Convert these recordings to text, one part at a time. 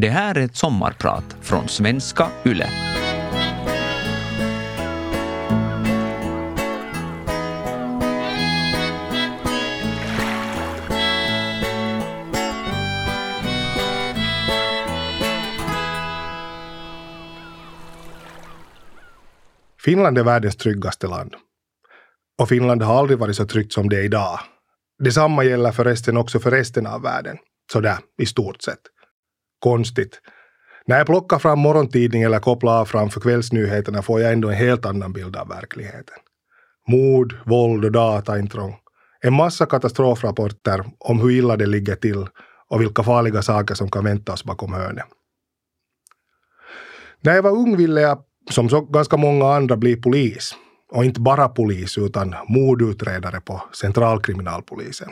Det här är ett sommarprat från svenska YLE. Finland är världens tryggaste land. Och Finland har aldrig varit så tryggt som det är idag. Detsamma gäller förresten också för resten av världen. Sådär, i stort sett. Konstigt. När jag plockar fram morgontidningen eller kopplar av framför kvällsnyheterna får jag ändå en helt annan bild av verkligheten. Mord, våld och dataintrång. En massa katastrofrapporter om hur illa det ligger till och vilka farliga saker som kan vänta oss bakom hörnet. När jag var ung ville jag, som så ganska många andra, bli polis. Och inte bara polis, utan mordutredare på centralkriminalpolisen.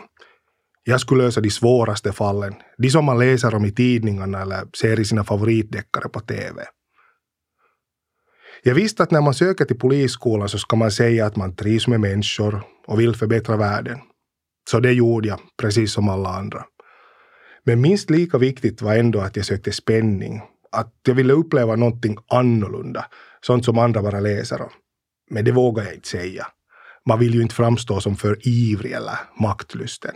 Jag skulle lösa de svåraste fallen, de som man läser om i tidningarna eller ser i sina favoritdeckare på TV. Jag visste att när man söker till polisskolan så ska man säga att man trivs med människor och vill förbättra världen. Så det gjorde jag, precis som alla andra. Men minst lika viktigt var ändå att jag sökte spänning. Att jag ville uppleva någonting annorlunda, sånt som andra bara läser om. Men det vågar jag inte säga. Man vill ju inte framstå som för ivrig eller maktlysten.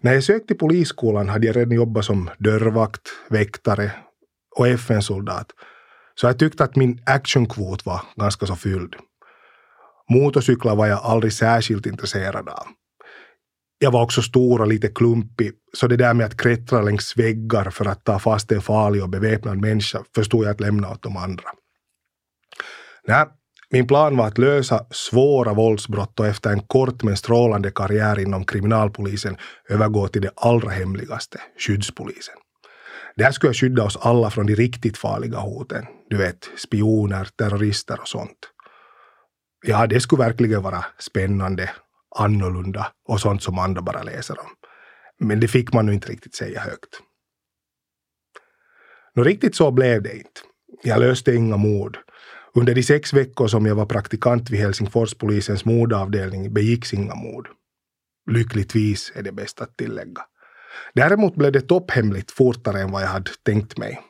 När jag sökte till polisskolan hade jag redan jobbat som dörrvakt, väktare och FN-soldat. Så jag tyckte att min actionkvot var ganska så fylld. Motorcyklar var jag aldrig särskilt intresserad av. Jag var också stor och lite klumpig, så det där med att klättra längs väggar för att ta fast en farlig och beväpnad människa förstod jag att lämna åt de andra. Nej, min plan var att lösa svåra våldsbrott och efter en kort men strålande karriär inom kriminalpolisen övergå till det allra hemligaste, skyddspolisen. Där skulle jag skydda oss alla från de riktigt farliga hoten. Du vet, spioner, terrorister och sånt. Ja, det skulle verkligen vara spännande, annorlunda och sånt som andra bara läser om. Men det fick man nu inte riktigt säga högt. Nå, riktigt så blev det inte. Jag löste inga mord. Under de sex veckor som jag var praktikant vid Helsingforspolisens mordavdelning begicks inga mord. Lyckligtvis är det bäst att tillägga. Däremot blev det topphemligt fortare än vad jag hade tänkt mig.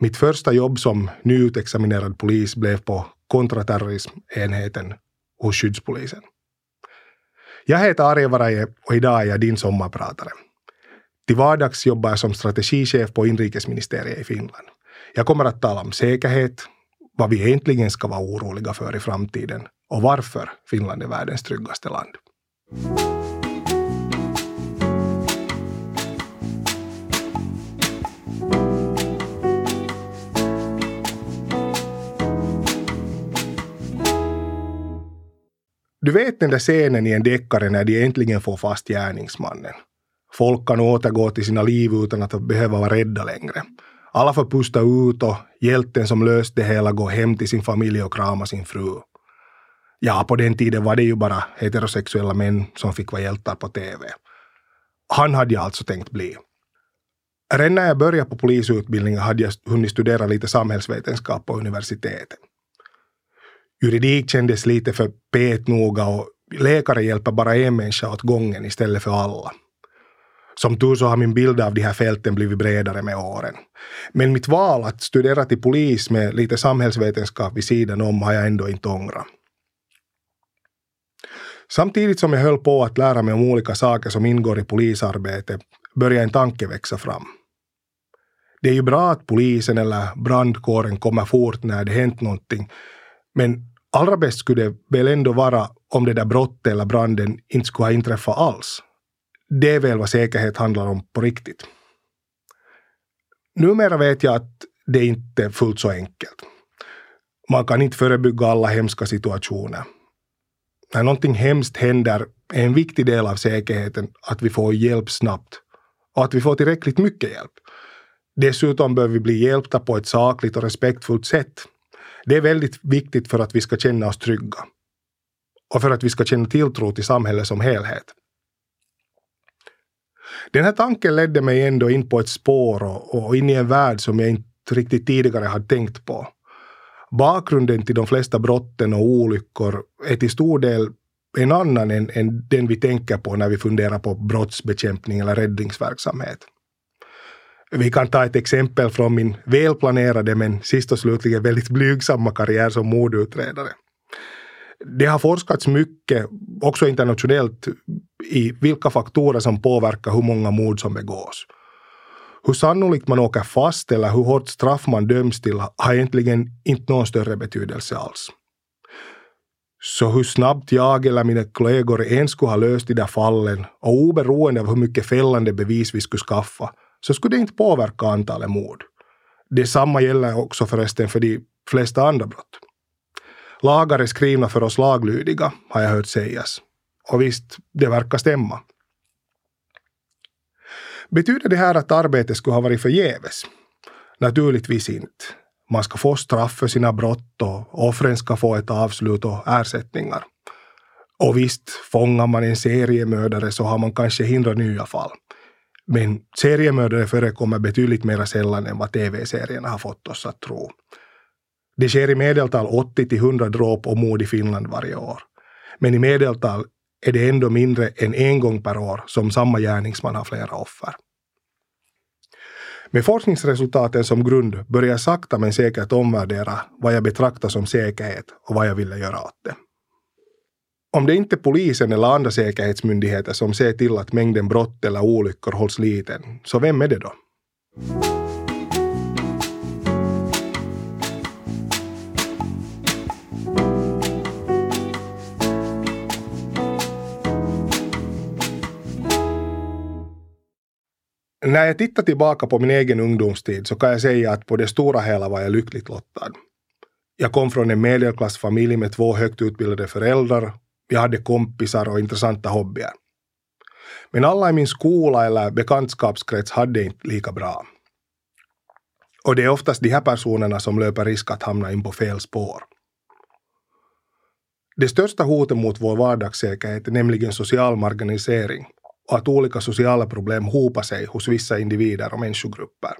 Mitt första jobb som nyutexaminerad polis blev på kontraterrorismenheten hos skyddspolisen. Jag heter Arje Varaje och idag är jag din sommarpratare. Till vardags jobbar jag som strategichef på inrikesministeriet i Finland. Jag kommer att tala om säkerhet, vad vi egentligen ska vara oroliga för i framtiden och varför Finland är världens tryggaste land. Du vet den där scenen i en deckare när de äntligen får fast gärningsmannen. Folk kan återgå till sina liv utan att behöva vara rädda längre. Alla får pusta ut och hjälten som löst det hela går hem till sin familj och kramar sin fru. Ja, på den tiden var det ju bara heterosexuella män som fick vara hjältar på TV. Han hade jag alltså tänkt bli. Redan när jag började på polisutbildningen hade jag hunnit studera lite samhällsvetenskap på universitetet. Juridik kändes lite för petnoga och läkare hjälper bara en människa åt gången istället för alla. Som tur så har min bild av de här fälten blivit bredare med åren. Men mitt val att studera till polis med lite samhällsvetenskap vid sidan om har jag ändå inte ångrat. Samtidigt som jag höll på att lära mig om olika saker som ingår i polisarbete började en tanke växa fram. Det är ju bra att polisen eller brandkåren kommer fort när det hänt någonting, men allra bäst skulle det väl ändå vara om det där brottet eller branden inte skulle ha inträffat alls. Det är väl vad säkerhet handlar om på riktigt. Numera vet jag att det inte är fullt så enkelt. Man kan inte förebygga alla hemska situationer. När någonting hemskt händer är en viktig del av säkerheten att vi får hjälp snabbt och att vi får tillräckligt mycket hjälp. Dessutom bör vi bli hjälpta på ett sakligt och respektfullt sätt. Det är väldigt viktigt för att vi ska känna oss trygga och för att vi ska känna tilltro till samhället som helhet. Den här tanken ledde mig ändå in på ett spår och, och in i en värld som jag inte riktigt tidigare hade tänkt på. Bakgrunden till de flesta brotten och olyckor är till stor del en annan än, än den vi tänker på när vi funderar på brottsbekämpning eller räddningsverksamhet. Vi kan ta ett exempel från min välplanerade men sist och slutligen väldigt blygsamma karriär som mordutredare. Det har forskats mycket, också internationellt, i vilka faktorer som påverkar hur många mord som begås. Hur sannolikt man åker fast eller hur hårt straff man döms till har egentligen inte någon större betydelse alls. Så hur snabbt jag eller mina kollegor ens skulle ha löst de där fallen och oberoende av hur mycket fällande bevis vi skulle skaffa så skulle det inte påverka antalet mord. Detsamma gäller också förresten för de flesta andra brott. Lagar är skrivna för oss laglydiga, har jag hört sägas. Och visst, det verkar stämma. Betyder det här att arbetet skulle ha varit förgäves? Naturligtvis inte. Man ska få straff för sina brott och offren ska få ett avslut och ersättningar. Och visst, fångar man en seriemördare så har man kanske hindrat nya fall. Men seriemördare förekommer betydligt mer sällan än vad tv-serierna har fått oss att tro. Det sker i medeltal 80 till 100 dråp och mord i Finland varje år. Men i medeltal är det ändå mindre än en gång per år som samma gärningsman har flera offer. Med forskningsresultaten som grund börjar jag sakta men säkert omvärdera vad jag betraktar som säkerhet och vad jag ville göra åt det. Om det inte är polisen eller andra säkerhetsmyndigheter som ser till att mängden brott eller olyckor hålls liten, så vem är det då? När jag tittar tillbaka på min egen ungdomstid så kan jag säga att på det stora hela var jag lyckligt lottad. Jag kom från en medelklassfamilj med två högt utbildade föräldrar. Jag hade kompisar och intressanta hobbyer. Men alla i min skola eller bekantskapskrets hade inte lika bra. Och det är oftast de här personerna som löper risk att hamna in på fel spår. Det största hotet mot vår vardagssäkerhet är nämligen social marginalisering och att olika sociala problem hopar sig hos vissa individer och människogrupper.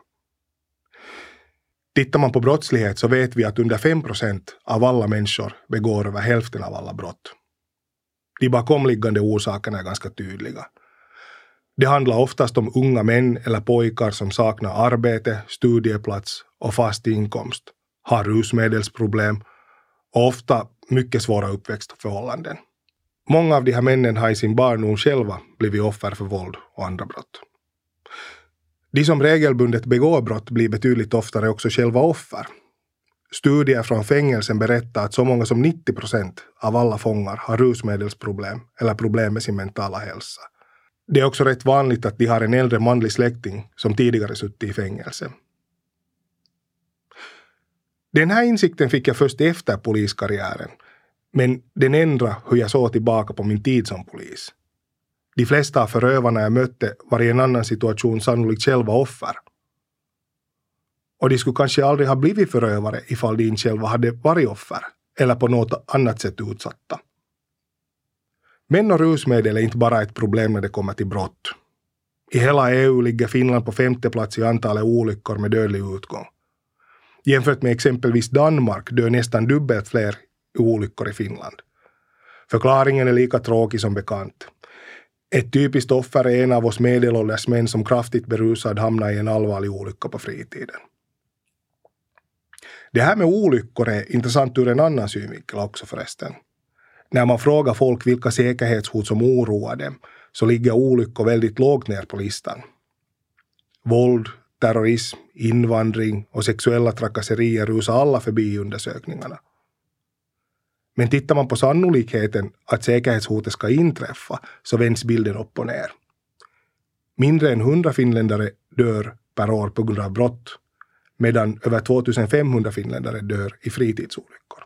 Tittar man på brottslighet så vet vi att under 5 procent av alla människor begår över hälften av alla brott. De bakomliggande orsakerna är ganska tydliga. Det handlar oftast om unga män eller pojkar som saknar arbete, studieplats och fast inkomst, har rusmedelsproblem och ofta mycket svåra uppväxtförhållanden. Många av de här männen har i sin barndom själva blivit offer för våld och andra brott. De som regelbundet begår brott blir betydligt oftare också själva offer. Studier från fängelsen berättar att så många som 90 procent av alla fångar har rusmedelsproblem eller problem med sin mentala hälsa. Det är också rätt vanligt att de har en äldre manlig släkting som tidigare suttit i fängelse. Den här insikten fick jag först efter poliskarriären men den ändrade hur jag såg tillbaka på min tid som polis. De flesta av förövarna jag mötte var i en annan situation sannolikt själva offer. Och de skulle kanske aldrig ha blivit förövare ifall de inte själva hade varit offer eller på något annat sätt utsatta. Män och rusmedel är inte bara ett problem när det kommer till brott. I hela EU ligger Finland på femte plats i antalet olyckor med dödlig utgång. Jämfört med exempelvis Danmark dör nästan dubbelt fler olyckor i Finland. Förklaringen är lika tråkig som bekant. Ett typiskt offer är en av oss medelålders män som kraftigt berusad hamnar i en allvarlig olycka på fritiden. Det här med olyckor är intressant ur en annan synvinkel också förresten. När man frågar folk vilka säkerhetshot som oroar dem så ligger olyckor väldigt lågt ner på listan. Våld, terrorism, invandring och sexuella trakasserier rusar alla förbi undersökningarna. Men tittar man på sannolikheten att säkerhetshotet ska inträffa så vänds bilden upp och ner. Mindre än 100 finländare dör per år på grund av brott medan över 2500 finländare dör i fritidsolyckor.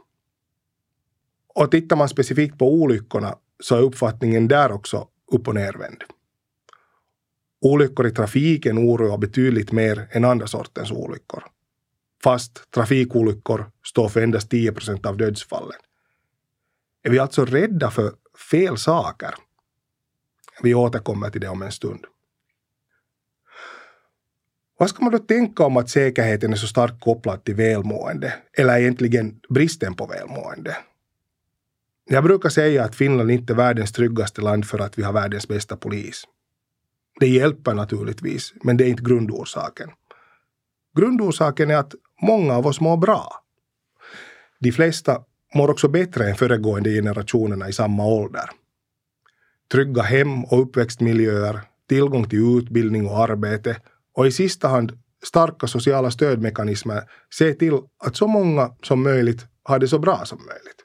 Och tittar man specifikt på olyckorna så är uppfattningen där också upp och nervänd. Olyckor i trafiken oroar betydligt mer än andra sortens olyckor. Fast trafikolyckor står för endast 10 procent av dödsfallen. Är vi alltså rädda för fel saker? Vi återkommer till det om en stund. Vad ska man då tänka om att säkerheten är så starkt kopplad till välmående, eller egentligen bristen på välmående? Jag brukar säga att Finland inte är världens tryggaste land för att vi har världens bästa polis. Det hjälper naturligtvis, men det är inte grundorsaken. Grundorsaken är att många av oss mår bra. De flesta mår också bättre än föregående generationerna i samma ålder. Trygga hem och uppväxtmiljöer, tillgång till utbildning och arbete och i sista hand starka sociala stödmekanismer ser till att så många som möjligt har det så bra som möjligt.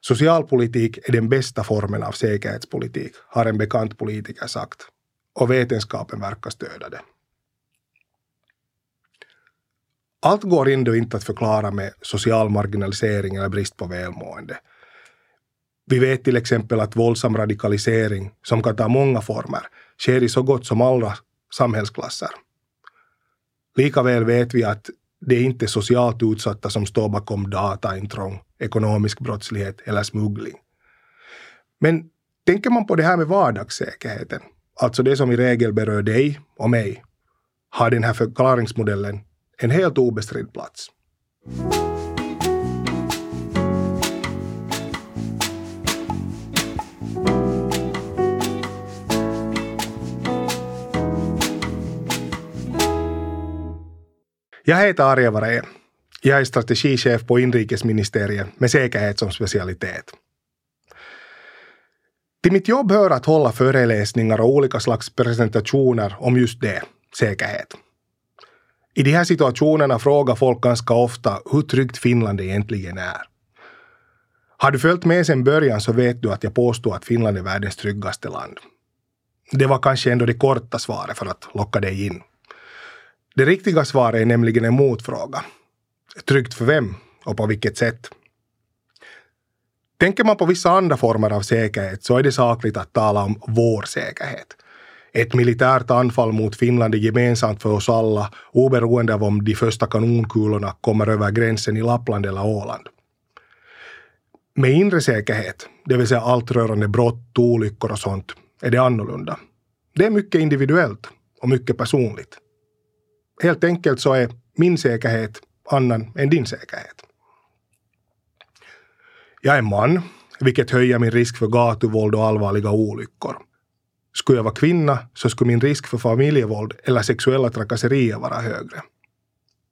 Socialpolitik är den bästa formen av säkerhetspolitik, har en bekant politiker sagt. Och vetenskapen verkar stödja det. Allt går ändå inte att förklara med social marginalisering eller brist på välmående. Vi vet till exempel att våldsam radikalisering, som kan ta många former, sker i så gott som alla samhällsklasser. Likaväl vet vi att det är inte socialt utsatta som står bakom dataintrång, ekonomisk brottslighet eller smuggling. Men tänker man på det här med vardagssäkerheten, alltså det som i regel berör dig och mig, har den här förklaringsmodellen en helt obestridd plats. Jag heter Arja Varén. Jag är strategichef på inrikesministeriet med säkerhet som specialitet. Till mitt jobb hör att hålla föreläsningar och olika slags presentationer om just det, säkerhet. I de här situationerna frågar folk ganska ofta hur tryggt Finland egentligen är. Har du följt med sedan början så vet du att jag påstår att Finland är världens tryggaste land. Det var kanske ändå det korta svaret för att locka dig in. Det riktiga svaret är nämligen en motfråga. Tryggt för vem och på vilket sätt? Tänker man på vissa andra former av säkerhet så är det sakligt att tala om vår säkerhet. Ett militärt anfall mot Finland är gemensamt för oss alla oberoende av om de första kanonkulorna kommer över gränsen i Lappland eller Åland. Med inre säkerhet, det vill säga allt rörande brott, olyckor och sånt, är det annorlunda. Det är mycket individuellt och mycket personligt. Helt enkelt så är min säkerhet annan än din säkerhet. Jag är man, vilket höjer min risk för gatuvåld och allvarliga olyckor. Skulle jag vara kvinna så skulle min risk för familjevåld eller sexuella trakasserier vara högre.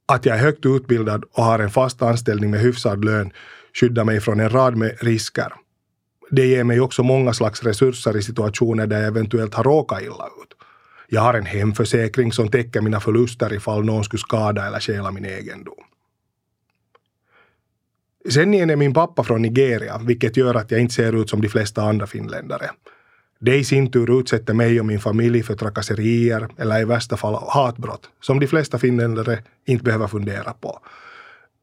Att jag är högt utbildad och har en fast anställning med hyfsad lön skyddar mig från en rad med risker. Det ger mig också många slags resurser i situationer där jag eventuellt har råkat illa ut. Jag har en hemförsäkring som täcker mina förluster ifall någon skulle skada eller stjäla min egendom. Sen igen är min pappa från Nigeria, vilket gör att jag inte ser ut som de flesta andra finländare. Det i sin tur utsätter mig och min familj för trakasserier eller i värsta fall hatbrott, som de flesta finländare inte behöver fundera på.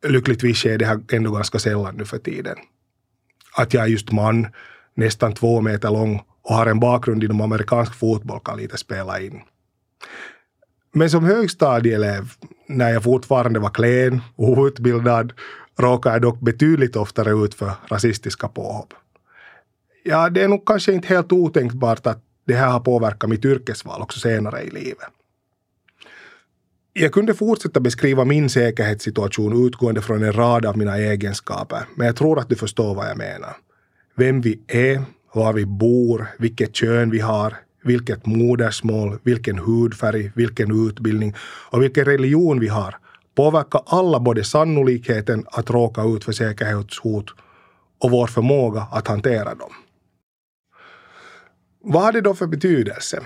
Lyckligtvis sker det här ändå ganska sällan nu för tiden. Att jag är just man, nästan två meter lång och har en bakgrund inom amerikansk fotboll kan lite spela in. Men som högstadieelev, när jag fortfarande var klen och outbildad, råkade jag dock betydligt oftare ut för rasistiska påhopp. Ja, det är nog kanske inte helt otänkbart att det här har påverkat mitt yrkesval också senare i livet. Jag kunde fortsätta beskriva min säkerhetssituation utgående från en rad av mina egenskaper, men jag tror att du förstår vad jag menar. Vem vi är, var vi bor, vilket kön vi har, vilket modersmål, vilken hudfärg, vilken utbildning och vilken religion vi har påverkar alla både sannolikheten att råka ut för säkerhetshot och vår förmåga att hantera dem. Vad har det då för betydelse?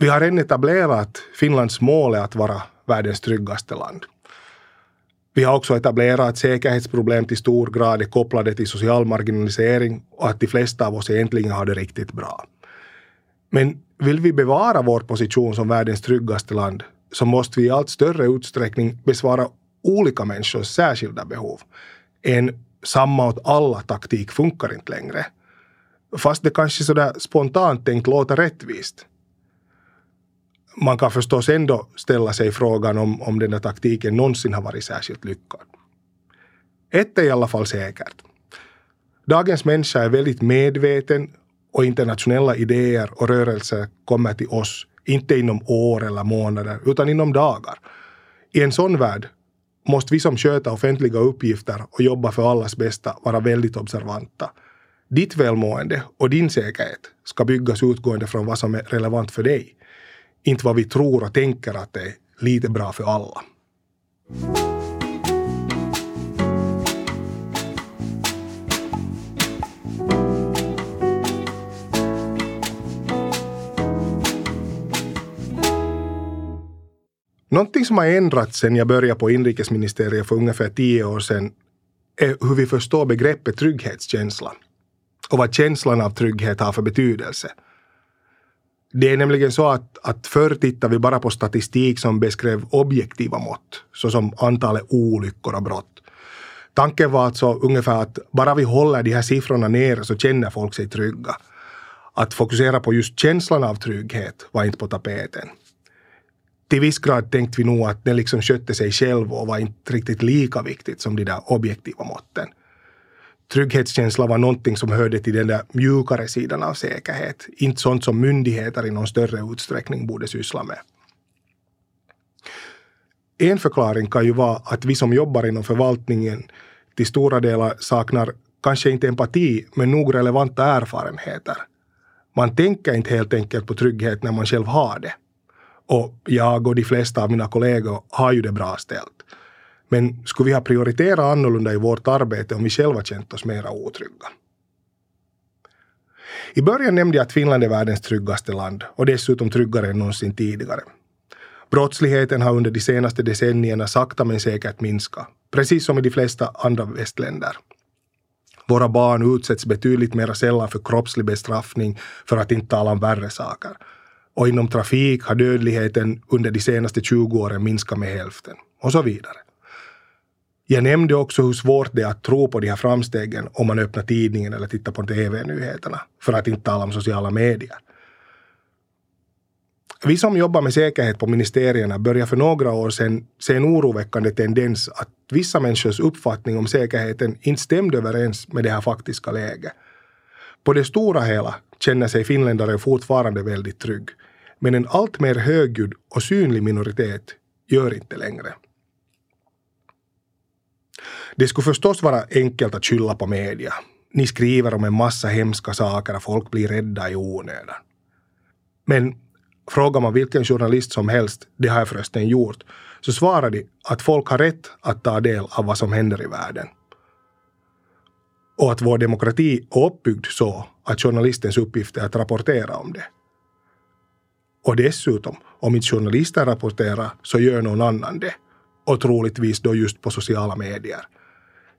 Vi har redan etablerat Finlands mål är att vara världens tryggaste land. Vi har också etablerat att säkerhetsproblem till stor grad är kopplade till social marginalisering och att de flesta av oss egentligen har det riktigt bra. Men vill vi bevara vår position som världens tryggaste land så måste vi i allt större utsträckning besvara olika människors särskilda behov. En samma åt alla taktik funkar inte längre. Fast det kanske sådär spontant tänkt låter rättvist man kan förstås ändå ställa sig frågan om, om den där taktiken någonsin har varit särskilt lyckad. Ett är i alla fall säkert. Dagens människa är väldigt medveten och internationella idéer och rörelser kommer till oss, inte inom år eller månader, utan inom dagar. I en sån värld måste vi som sköter offentliga uppgifter och jobbar för allas bästa vara väldigt observanta. Ditt välmående och din säkerhet ska byggas utgående från vad som är relevant för dig. Inte vad vi tror och tänker att det är lite bra för alla. Någonting som har ändrats sedan jag började på inrikesministeriet för ungefär tio år sedan är hur vi förstår begreppet trygghetskänsla och vad känslan av trygghet har för betydelse. Det är nämligen så att, att förr tittade vi bara på statistik som beskrev objektiva mått, såsom antalet olyckor och brott. Tanken var alltså ungefär att bara vi håller de här siffrorna nere så känner folk sig trygga. Att fokusera på just känslan av trygghet var inte på tapeten till viss grad tänkte vi nog att den liksom skötte sig själv och var inte riktigt lika viktigt som de där objektiva måtten. Trygghetskänsla var någonting som hörde till den där mjukare sidan av säkerhet, inte sånt som myndigheter i någon större utsträckning borde syssla med. En förklaring kan ju vara att vi som jobbar inom förvaltningen till stora delar saknar kanske inte empati, men nog relevanta erfarenheter. Man tänker inte helt enkelt på trygghet när man själv har det. Och jag och de flesta av mina kollegor har ju det bra ställt. Men skulle vi ha prioriterat annorlunda i vårt arbete om vi själva känt oss mera otrygga? I början nämnde jag att Finland är världens tryggaste land och dessutom tryggare än någonsin tidigare. Brottsligheten har under de senaste decennierna sakta men säkert minskat, precis som i de flesta andra västländer. Våra barn utsätts betydligt mer sällan för kroppslig bestraffning för att inte tala om värre saker. Och inom trafik har dödligheten under de senaste 20 åren minskat med hälften. Och så vidare. Jag nämnde också hur svårt det är att tro på de här framstegen om man öppnar tidningen eller tittar på TV-nyheterna. För att inte tala om sociala medier. Vi som jobbar med säkerhet på ministerierna började för några år sedan se en oroväckande tendens att vissa människors uppfattning om säkerheten inte stämde överens med det här faktiska läget. På det stora hela känner sig finländare fortfarande väldigt trygg. Men en allt mer högljudd och synlig minoritet gör inte längre. Det skulle förstås vara enkelt att skylla på media. Ni skriver om en massa hemska saker och folk blir rädda i onödan. Men frågar man vilken journalist som helst, det har jag förresten gjort, så svarar de att folk har rätt att ta del av vad som händer i världen. Och att vår demokrati är uppbyggd så att journalistens uppgift är att rapportera om det. Och dessutom, om inte journalisten rapporterar så gör någon annan det. Och troligtvis då just på sociala medier.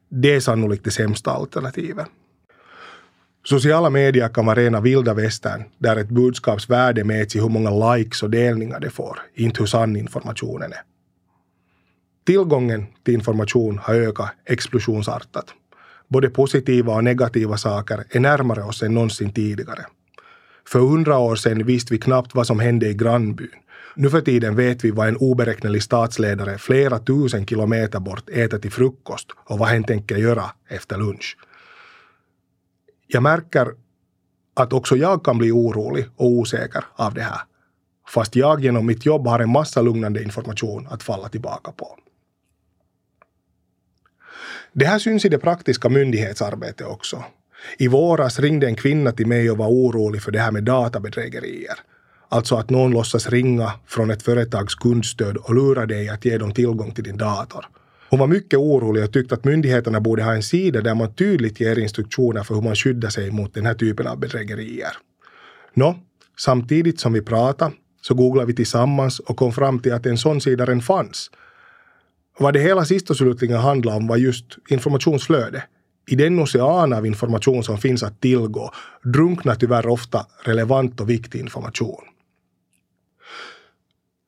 Det är sannolikt det sämsta alternativet. Sociala medier kan vara rena vilda västern där ett budskaps värde mäts i hur många likes och delningar det får, inte hur sann informationen är. Tillgången till information har ökat explosionsartat. Både positiva och negativa saker är närmare oss än någonsin tidigare. För hundra år sedan visste vi knappt vad som hände i grannbyn. Nu för tiden vet vi vad en oberäknelig statsledare flera tusen kilometer bort äter till frukost och vad hen tänker göra efter lunch. Jag märker att också jag kan bli orolig och osäker av det här. Fast jag genom mitt jobb har en massa lugnande information att falla tillbaka på. Det här syns i det praktiska myndighetsarbetet också. I våras ringde en kvinna till mig och var orolig för det här med databedrägerier. Alltså att någon låtsas ringa från ett företags kundstöd och lura dig att ge dem tillgång till din dator. Hon var mycket orolig och tyckte att myndigheterna borde ha en sida där man tydligt ger instruktioner för hur man skyddar sig mot den här typen av bedrägerier. Nå, samtidigt som vi pratade så googlade vi tillsammans och kom fram till att en sån sida redan fanns. Vad det hela sist och slutligen handlade om var just informationsflöde. I den ocean av information som finns att tillgå drunknar tyvärr ofta relevant och viktig information.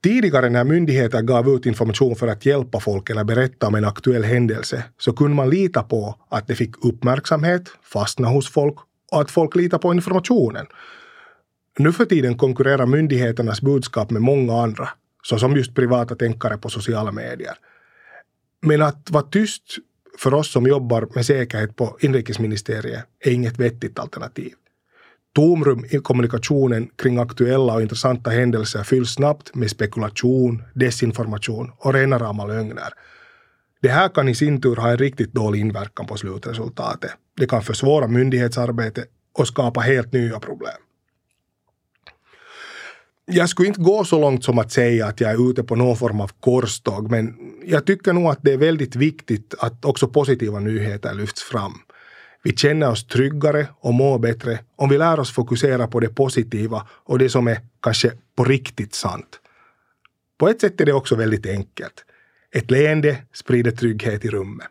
Tidigare när myndigheter gav ut information för att hjälpa folk eller berätta om en aktuell händelse så kunde man lita på att det fick uppmärksamhet, fastna hos folk och att folk litar på informationen. Nu för tiden konkurrerar myndigheternas budskap med många andra, såsom just privata tänkare på sociala medier. Men att vara tyst för oss som jobbar med säkerhet på inrikesministeriet är inget vettigt alternativ. Tomrum i kommunikationen kring aktuella och intressanta händelser fylls snabbt med spekulation, desinformation och rena rama lögner. Det här kan i sin tur ha en riktigt dålig inverkan på slutresultatet. Det kan försvåra myndighetsarbete och skapa helt nya problem. Jag skulle inte gå så långt som att säga att jag är ute på någon form av korståg, men jag tycker nog att det är väldigt viktigt att också positiva nyheter lyfts fram. Vi känner oss tryggare och mår bättre om vi lär oss fokusera på det positiva och det som är kanske på riktigt sant. På ett sätt är det också väldigt enkelt. Ett leende sprider trygghet i rummet.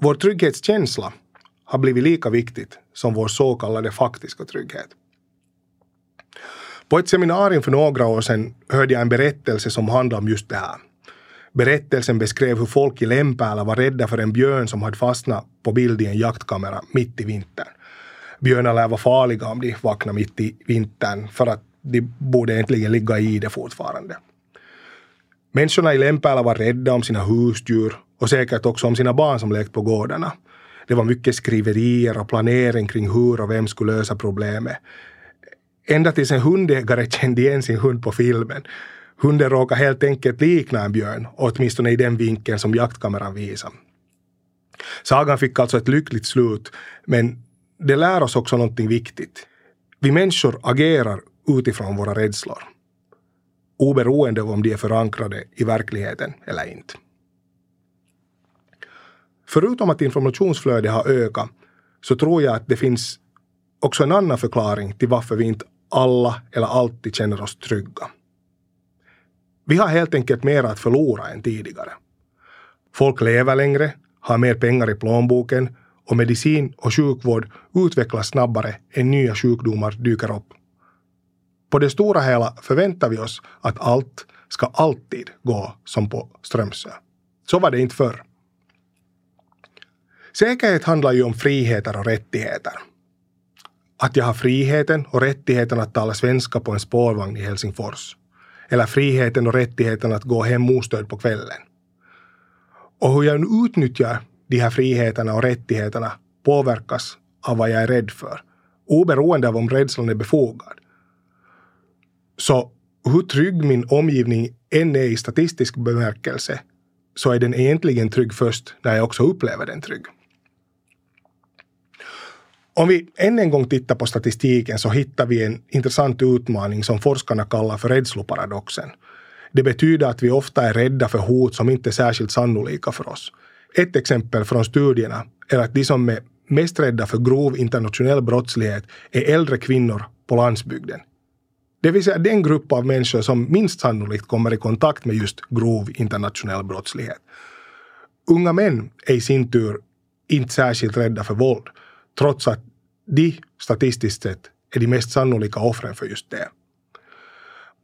Vår trygghetskänsla har blivit lika viktigt som vår så kallade faktiska trygghet. På ett seminarium för några år sedan hörde jag en berättelse som handlade om just det här. Berättelsen beskrev hur folk i Lempäällä var rädda för en björn som hade fastnat på bild i en jaktkamera mitt i vintern. Björnar lär vara farliga om de vaknar mitt i vintern för att de borde egentligen ligga i det fortfarande. Människorna i Lempäällä var rädda om sina husdjur och säkert också om sina barn som lekt på gårdarna. Det var mycket skriverier och planering kring hur och vem skulle lösa problemet. Ända tills en hundägare kände igen sin hund på filmen. Hunden råkade helt enkelt likna en björn, åtminstone i den vinkeln som jaktkameran visade. Sagan fick alltså ett lyckligt slut, men det lär oss också någonting viktigt. Vi människor agerar utifrån våra rädslor. Oberoende av om de är förankrade i verkligheten eller inte. Förutom att informationsflödet har ökat så tror jag att det finns också en annan förklaring till varför vi inte alla eller alltid känner oss trygga. Vi har helt enkelt mer att förlora än tidigare. Folk lever längre, har mer pengar i plånboken och medicin och sjukvård utvecklas snabbare än nya sjukdomar dyker upp. På det stora hela förväntar vi oss att allt ska alltid gå som på Strömsö. Så var det inte förr. Säkerhet handlar ju om friheter och rättigheter. Att jag har friheten och rättigheten att tala svenska på en spårvagn i Helsingfors. Eller friheten och rättigheten att gå hem ostörd på kvällen. Och hur jag nu utnyttjar de här friheterna och rättigheterna påverkas av vad jag är rädd för. Oberoende av om rädslan är befogad. Så hur trygg min omgivning än är i statistisk bemärkelse så är den egentligen trygg först när jag också upplever den trygg. Om vi än en gång tittar på statistiken så hittar vi en intressant utmaning som forskarna kallar för rädsloparadoxen. Det betyder att vi ofta är rädda för hot som inte är särskilt sannolika för oss. Ett exempel från studierna är att de som är mest rädda för grov internationell brottslighet är äldre kvinnor på landsbygden. Det vill säga den grupp av människor som minst sannolikt kommer i kontakt med just grov internationell brottslighet. Unga män är i sin tur inte särskilt rädda för våld trots att de statistiskt sett är de mest sannolika offren för just det.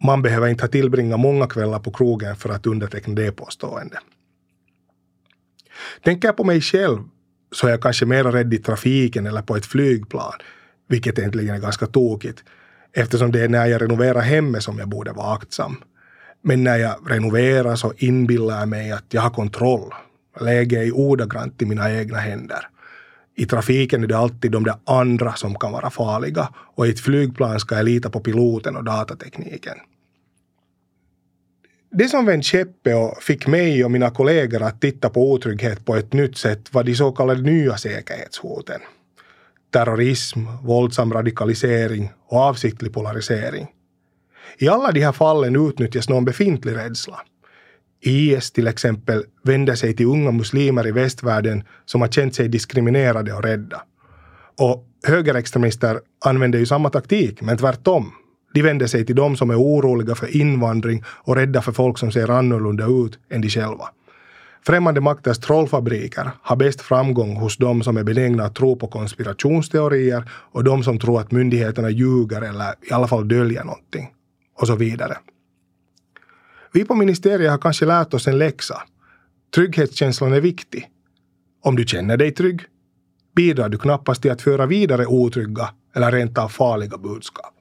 Man behöver inte ha tillbringat många kvällar på krogen för att underteckna det påståendet. Tänker jag på mig själv så är jag kanske mer rädd i trafiken eller på ett flygplan, vilket egentligen är ganska tokigt eftersom det är när jag renoverar hemmet som jag borde vara aktsam. Men när jag renoverar så inbillar jag mig att jag har kontroll. Läget är ordagrant i mina egna händer i trafiken är det alltid de där andra som kan vara farliga och i ett flygplan ska jag lita på piloten och datatekniken. Det som vände käppe och fick mig och mina kollegor att titta på otrygghet på ett nytt sätt var de så kallade nya säkerhetshoten. Terrorism, våldsam radikalisering och avsiktlig polarisering. I alla de här fallen utnyttjas någon befintlig rädsla. IS till exempel vänder sig till unga muslimer i västvärlden som har känt sig diskriminerade och rädda. Och högerextremister använder ju samma taktik, men tvärtom. De vänder sig till de som är oroliga för invandring och rädda för folk som ser annorlunda ut än de själva. Främmande makters trollfabriker har bäst framgång hos de som är benägna att tro på konspirationsteorier och de som tror att myndigheterna ljuger eller i alla fall döljer någonting. Och så vidare. Vi på ministeriet har kanske lärt oss en läxa. Trygghetskänslan är viktig. Om du känner dig trygg bidrar du knappast till att föra vidare otrygga eller rent av farliga budskap.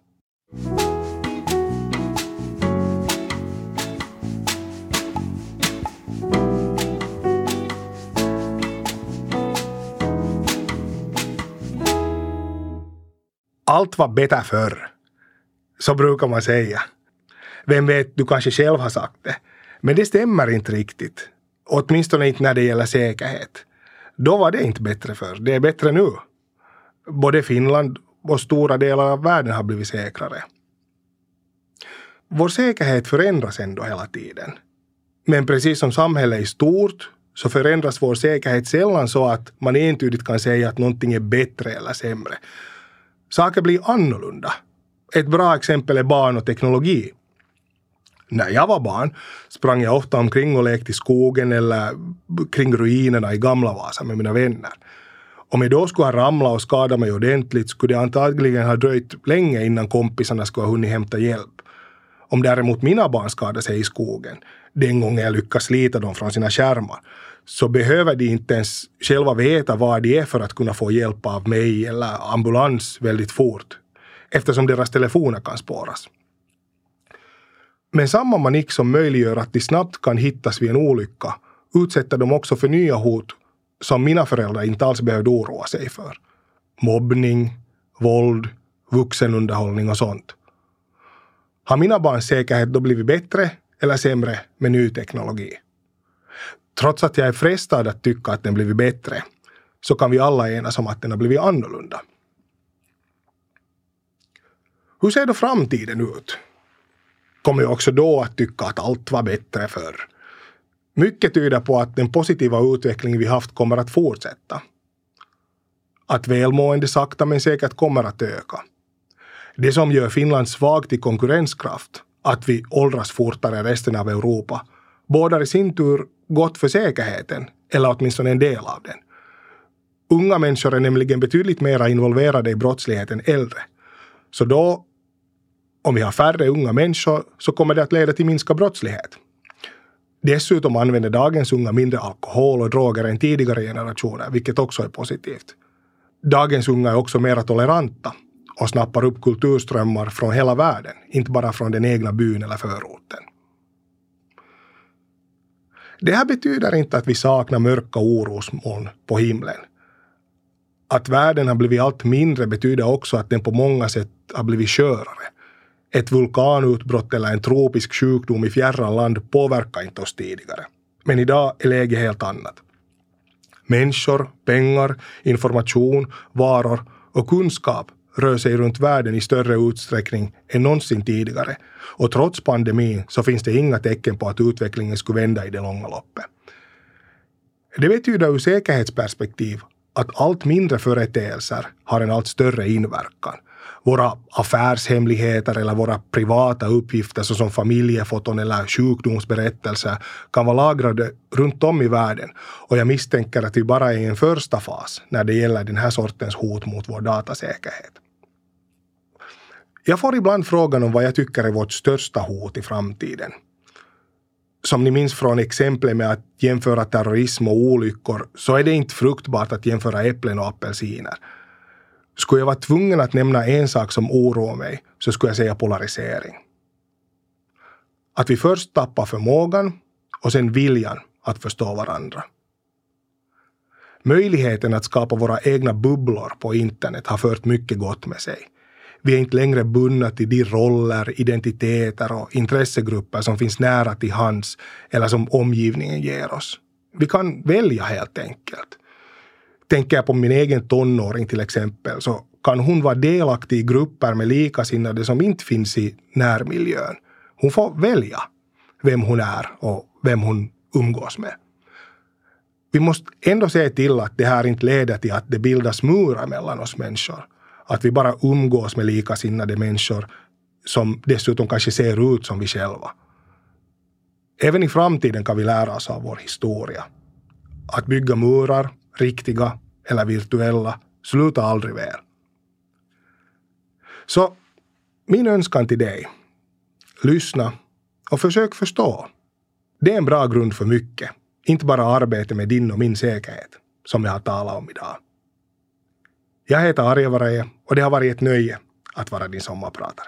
Allt var bättre förr. Så brukar man säga. Vem vet, du kanske själv har sagt det. Men det stämmer inte riktigt. Åtminstone inte när det gäller säkerhet. Då var det inte bättre förr. Det är bättre nu. Både Finland och stora delar av världen har blivit säkrare. Vår säkerhet förändras ändå hela tiden. Men precis som samhället i stort så förändras vår säkerhet sällan så att man entydigt kan säga att någonting är bättre eller sämre. Saker blir annorlunda. Ett bra exempel är barn och teknologi. När jag var barn sprang jag ofta omkring och lekte i skogen eller kring ruinerna i Gamla Vasa med mina vänner. Om jag då skulle ha ramlat och skadat mig ordentligt skulle det antagligen ha dröjt länge innan kompisarna skulle ha hunnit hämta hjälp. Om däremot mina barn skadar sig i skogen, den gången jag lyckas slita dem från sina skärmar, så behöver de inte ens själva veta vad de är för att kunna få hjälp av mig eller ambulans väldigt fort, eftersom deras telefoner kan spåras. Men samma manik som möjliggör att de snabbt kan hittas vid en olycka utsätter dem också för nya hot som mina föräldrar inte alls behövde oroa sig för. Mobbning, våld, vuxenunderhållning och sånt. Har mina barns säkerhet då blivit bättre eller sämre med ny teknologi? Trots att jag är frestad att tycka att den blivit bättre så kan vi alla enas om att den har blivit annorlunda. Hur ser då framtiden ut? Kommer jag också då att tycka att allt var bättre förr? Mycket tyder på att den positiva utveckling vi haft kommer att fortsätta. Att välmående sakta men säkert kommer att öka. Det som gör Finland svagt i konkurrenskraft, att vi åldras fortare än resten av Europa, bådar i sin tur gott för säkerheten, eller åtminstone en del av den. Unga människor är nämligen betydligt mer involverade i brottsligheten än äldre. Så då, om vi har färre unga människor, så kommer det att leda till minskad brottslighet. Dessutom använder dagens unga mindre alkohol och droger än tidigare generationer, vilket också är positivt. Dagens unga är också mer toleranta och snappar upp kulturströmmar från hela världen, inte bara från den egna byn eller förorten. Det här betyder inte att vi saknar mörka orosmoln på himlen. Att världen har blivit allt mindre betyder också att den på många sätt har blivit skörare. Ett vulkanutbrott eller en tropisk sjukdom i fjärran land påverkar inte oss tidigare. Men idag är läget helt annat. Människor, pengar, information, varor och kunskap rör sig runt världen i större utsträckning än någonsin tidigare. Och trots pandemin så finns det inga tecken på att utvecklingen skulle vända i det långa loppet. Det betyder ur säkerhetsperspektiv att allt mindre företeelser har en allt större inverkan. Våra affärshemligheter eller våra privata uppgifter såsom familjefoton eller sjukdomsberättelser kan vara lagrade runt om i världen och jag misstänker att vi bara är i en första fas när det gäller den här sortens hot mot vår datasäkerhet. Jag får ibland frågan om vad jag tycker är vårt största hot i framtiden. Som ni minns från exemplet med att jämföra terrorism och olyckor så är det inte fruktbart att jämföra äpplen och apelsiner. Skulle jag vara tvungen att nämna en sak som oroar mig så skulle jag säga polarisering. Att vi först tappar förmågan och sen viljan att förstå varandra. Möjligheten att skapa våra egna bubblor på internet har fört mycket gott med sig. Vi är inte längre bundna till de roller, identiteter och intressegrupper som finns nära till hands eller som omgivningen ger oss. Vi kan välja helt enkelt. Tänker jag på min egen tonåring till exempel så kan hon vara delaktig i grupper med likasinnade som inte finns i närmiljön. Hon får välja vem hon är och vem hon umgås med. Vi måste ändå se till att det här inte leder till att det bildas murar mellan oss människor. Att vi bara umgås med likasinnade människor som dessutom kanske ser ut som vi själva. Även i framtiden kan vi lära oss av vår historia. Att bygga murar, riktiga eller virtuella, slutar aldrig väl. Så min önskan till dig, lyssna och försök förstå. Det är en bra grund för mycket, inte bara arbete med din och min säkerhet, som jag har talat om idag. Jag heter Arja Varaje och det har varit ett nöje att vara din sommarpratare.